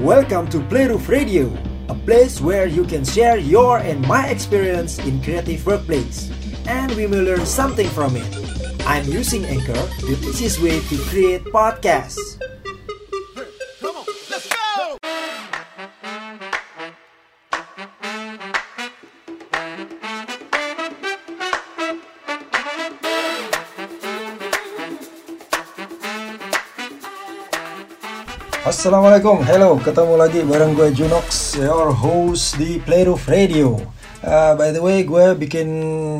Welcome to Playroof Radio, a place where you can share your and my experience in creative workplace, and we will learn something from it. I'm using Anchor, the easiest way to create podcasts. Assalamualaikum, hello, ketemu lagi bareng gue Junox, your host di Playroof Radio. Uh, by the way, gue bikin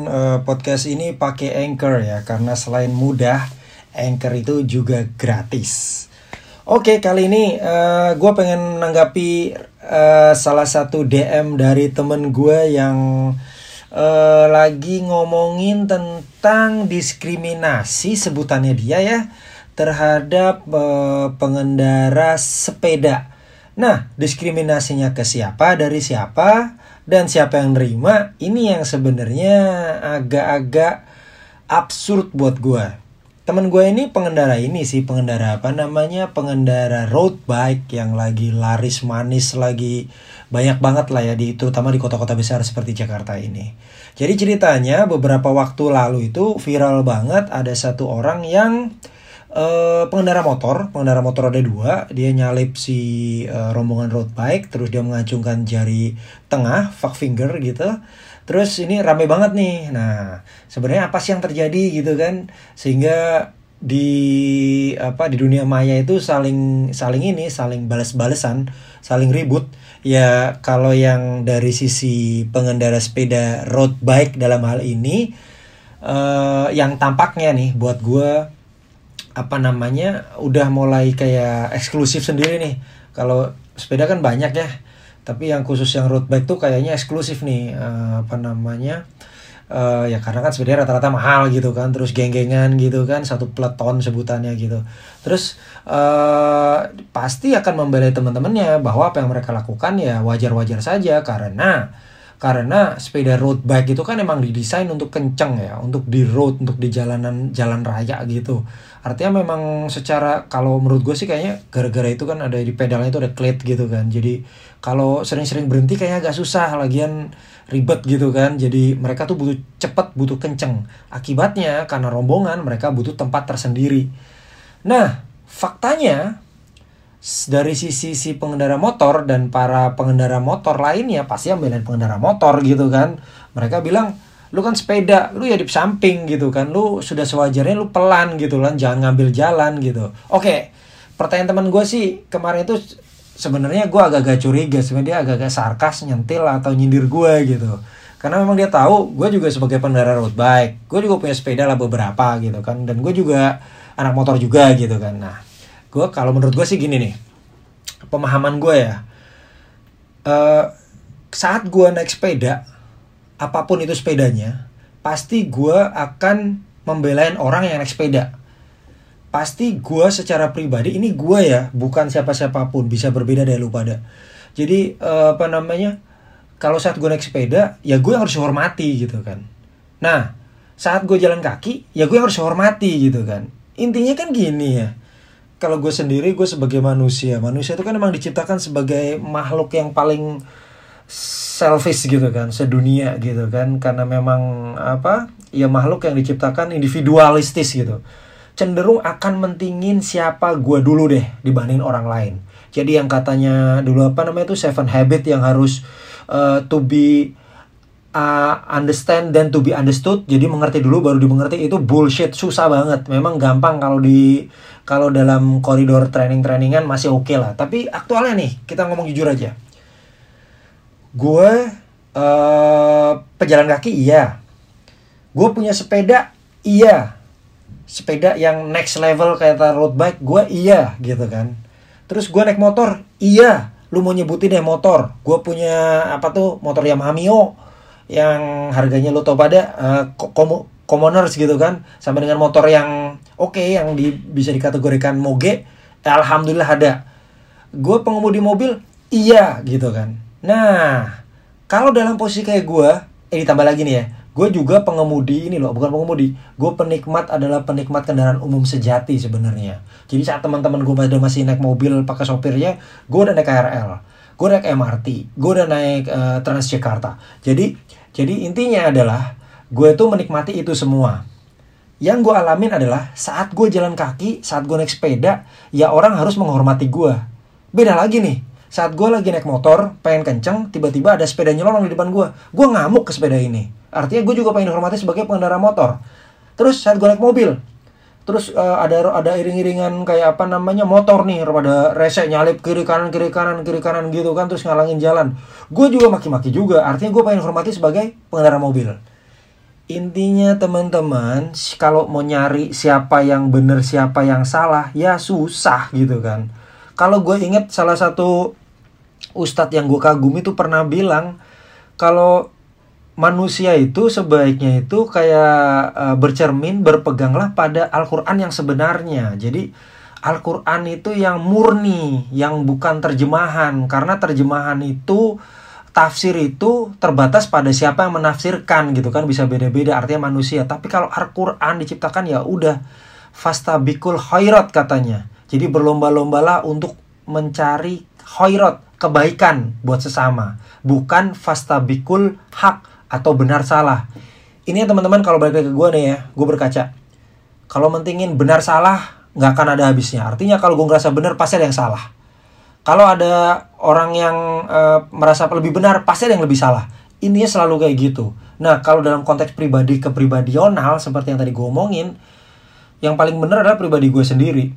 uh, podcast ini pakai Anchor ya, karena selain mudah, Anchor itu juga gratis. Oke, kali ini uh, gue pengen menanggapi uh, salah satu DM dari temen gue yang uh, lagi ngomongin tentang diskriminasi sebutannya dia ya terhadap uh, pengendara sepeda. Nah, diskriminasinya ke siapa, dari siapa, dan siapa yang nerima, ini yang sebenarnya agak-agak absurd buat gue. Temen gue ini pengendara ini sih, pengendara apa namanya, pengendara road bike yang lagi laris manis, lagi banyak banget lah ya, di, terutama di kota-kota besar seperti Jakarta ini. Jadi ceritanya beberapa waktu lalu itu viral banget ada satu orang yang uh, pengendara motor, pengendara motor ada dua, dia nyalip si uh, rombongan road bike, terus dia mengacungkan jari tengah, fuck finger gitu. Terus ini rame banget nih. Nah, sebenarnya apa sih yang terjadi gitu kan? Sehingga di apa di dunia maya itu saling saling ini saling balas-balesan saling ribut ya kalau yang dari sisi pengendara sepeda road bike dalam hal ini uh, yang tampaknya nih buat gue apa namanya udah mulai kayak eksklusif sendiri nih. Kalau sepeda kan banyak ya tapi yang khusus yang road bike tuh kayaknya eksklusif nih uh, apa namanya uh, ya karena kan sepeda rata-rata mahal gitu kan terus geng-gengan gitu kan satu peleton sebutannya gitu. Terus uh, pasti akan membela teman-temannya bahwa apa yang mereka lakukan ya wajar-wajar saja karena karena sepeda road bike itu kan emang didesain untuk kenceng ya untuk di road untuk di jalanan jalan raya gitu. Artinya memang secara kalau menurut gue sih kayaknya gara-gara itu kan ada di pedalnya itu ada klep gitu kan. Jadi kalau sering-sering berhenti kayaknya agak susah lagian ribet gitu kan. Jadi mereka tuh butuh cepet butuh kenceng. Akibatnya karena rombongan mereka butuh tempat tersendiri. Nah faktanya dari sisi si pengendara motor dan para pengendara motor lainnya pasti ambilin pengendara motor gitu kan. Mereka bilang lu kan sepeda lu ya di samping gitu kan. Lu sudah sewajarnya lu pelan gitu kan jangan ngambil jalan gitu. Oke pertanyaan teman gue sih kemarin itu sebenarnya gue agak-agak curiga sebenarnya dia agak-agak sarkas nyentil atau nyindir gue gitu. Karena memang dia tahu gue juga sebagai pengendara road bike gue juga punya sepeda lah beberapa gitu kan. Dan gue juga anak motor juga gitu kan. Nah gue kalau menurut gue sih gini nih pemahaman gue ya. Uh, saat gue naik sepeda apa pun itu sepedanya pasti gue akan membelain orang yang naik sepeda. Pasti gue secara pribadi ini gue ya bukan siapa siapa pun bisa berbeda dari lu pada. Jadi uh, apa namanya kalau saat gue naik sepeda ya gue harus hormati gitu kan. Nah saat gue jalan kaki ya gue harus hormati gitu kan. Intinya kan gini ya kalau gue sendiri gue sebagai manusia manusia itu kan emang diciptakan sebagai makhluk yang paling selfish gitu kan sedunia gitu kan. Karena memang apa ya makhluk yang diciptakan individualistis gitu. Cenderung akan mentingin siapa gue dulu deh dibanding orang lain. Jadi yang katanya dulu apa namanya itu seven habit yang harus uh, to be uh, understand dan to be understood jadi mengerti dulu baru dimengerti itu bullshit susah banget memang gampang kalau di kalau dalam koridor training-trainingan masih oke okay lah. Tapi aktualnya nih, kita ngomong jujur aja. Gue uh, pejalan kaki iya. Gue punya sepeda iya. Sepeda yang next level kayak road bike gue iya gitu kan. Terus gue naik motor iya. Lu mau nyebutin deh motor. Gue punya apa tuh motor Yamaha Mio yang harganya lo tau pada uh, commoners gitu kan. Sampai dengan motor yang oke okay, yang di, bisa dikategorikan moge alhamdulillah ada. Gue pengemudi mobil iya gitu kan. Nah kalau dalam posisi kayak gue eh ditambah lagi nih ya gue juga pengemudi ini loh bukan pengemudi. Gue penikmat adalah penikmat kendaraan umum sejati sebenarnya. Jadi saat teman-teman gue masih naik mobil pakai sopirnya gue udah naik KRL gue naik MRT gue udah naik uh, Transjakarta. Jadi jadi intinya adalah gue tuh menikmati itu semua. Yang gue alamin adalah saat gue jalan kaki saat gue naik sepeda ya orang harus menghormati gue beda lagi nih saat gue lagi naik motor pengen kenceng tiba-tiba ada sepeda nyelonong di depan gue gue ngamuk ke sepeda ini. Artinya gue juga pengen dihormati sebagai pengendara motor. Terus saat gue naik mobil terus uh, ada ada iring-iringan kayak apa namanya motor nih pada rese nyalip kiri kanan kiri kanan kiri kanan gitu kan terus ngalangin jalan. Gue juga maki-maki juga artinya gue pengen hormati sebagai pengendara mobil. Intinya teman-teman kalau mau nyari siapa yang benar siapa yang salah ya susah gitu kan. Kalau gue inget salah satu ustadz yang gue kagum itu pernah bilang kalau manusia itu sebaiknya itu kayak uh, bercermin berpeganglah pada Al-Qur'an yang sebenarnya. Jadi Al-Qur'an itu yang murni, yang bukan terjemahan karena terjemahan itu tafsir itu terbatas pada siapa yang menafsirkan gitu kan bisa beda-beda artinya manusia. Tapi kalau Al-Qur'an diciptakan ya udah fastabikul khairat katanya. Jadi berlomba-lombalah untuk mencari khairat, kebaikan buat sesama, bukan fastabikul hak atau benar salah. Ini ya teman-teman kalau balik ke gue nih ya, gue berkaca. Kalau mentingin benar salah, nggak akan ada habisnya. Artinya kalau gue ngerasa benar, pasti ada yang salah. Kalau ada orang yang uh, merasa lebih benar, pasti ada yang lebih salah. Intinya selalu kayak gitu. Nah, kalau dalam konteks pribadi kepribadional, seperti yang tadi gue omongin, yang paling benar adalah pribadi gue sendiri.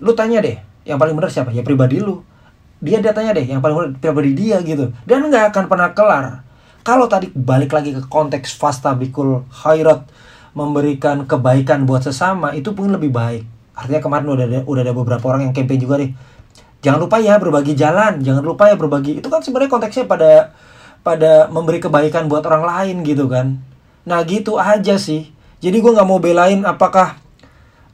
Lu tanya deh, yang paling benar siapa? Ya pribadi lu. Dia dia tanya deh, yang paling benar pribadi dia gitu. Dan nggak akan pernah kelar kalau tadi balik lagi ke konteks fastabikul khairat memberikan kebaikan buat sesama itu pun lebih baik. Artinya kemarin udah ada, udah ada beberapa orang yang campaign juga nih. Jangan lupa ya berbagi jalan, jangan lupa ya berbagi. Itu kan sebenarnya konteksnya pada pada memberi kebaikan buat orang lain gitu kan. Nah gitu aja sih. Jadi gue nggak mau belain apakah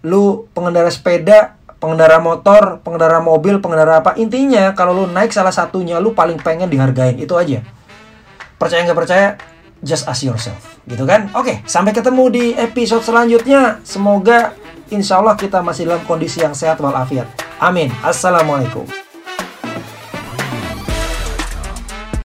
lu pengendara sepeda, pengendara motor, pengendara mobil, pengendara apa. Intinya kalau lu naik salah satunya lu paling pengen dihargain. Itu aja percaya nggak percaya just ask yourself gitu kan? Oke sampai ketemu di episode selanjutnya. Semoga insya Allah kita masih dalam kondisi yang sehat walafiat. Amin. Assalamualaikum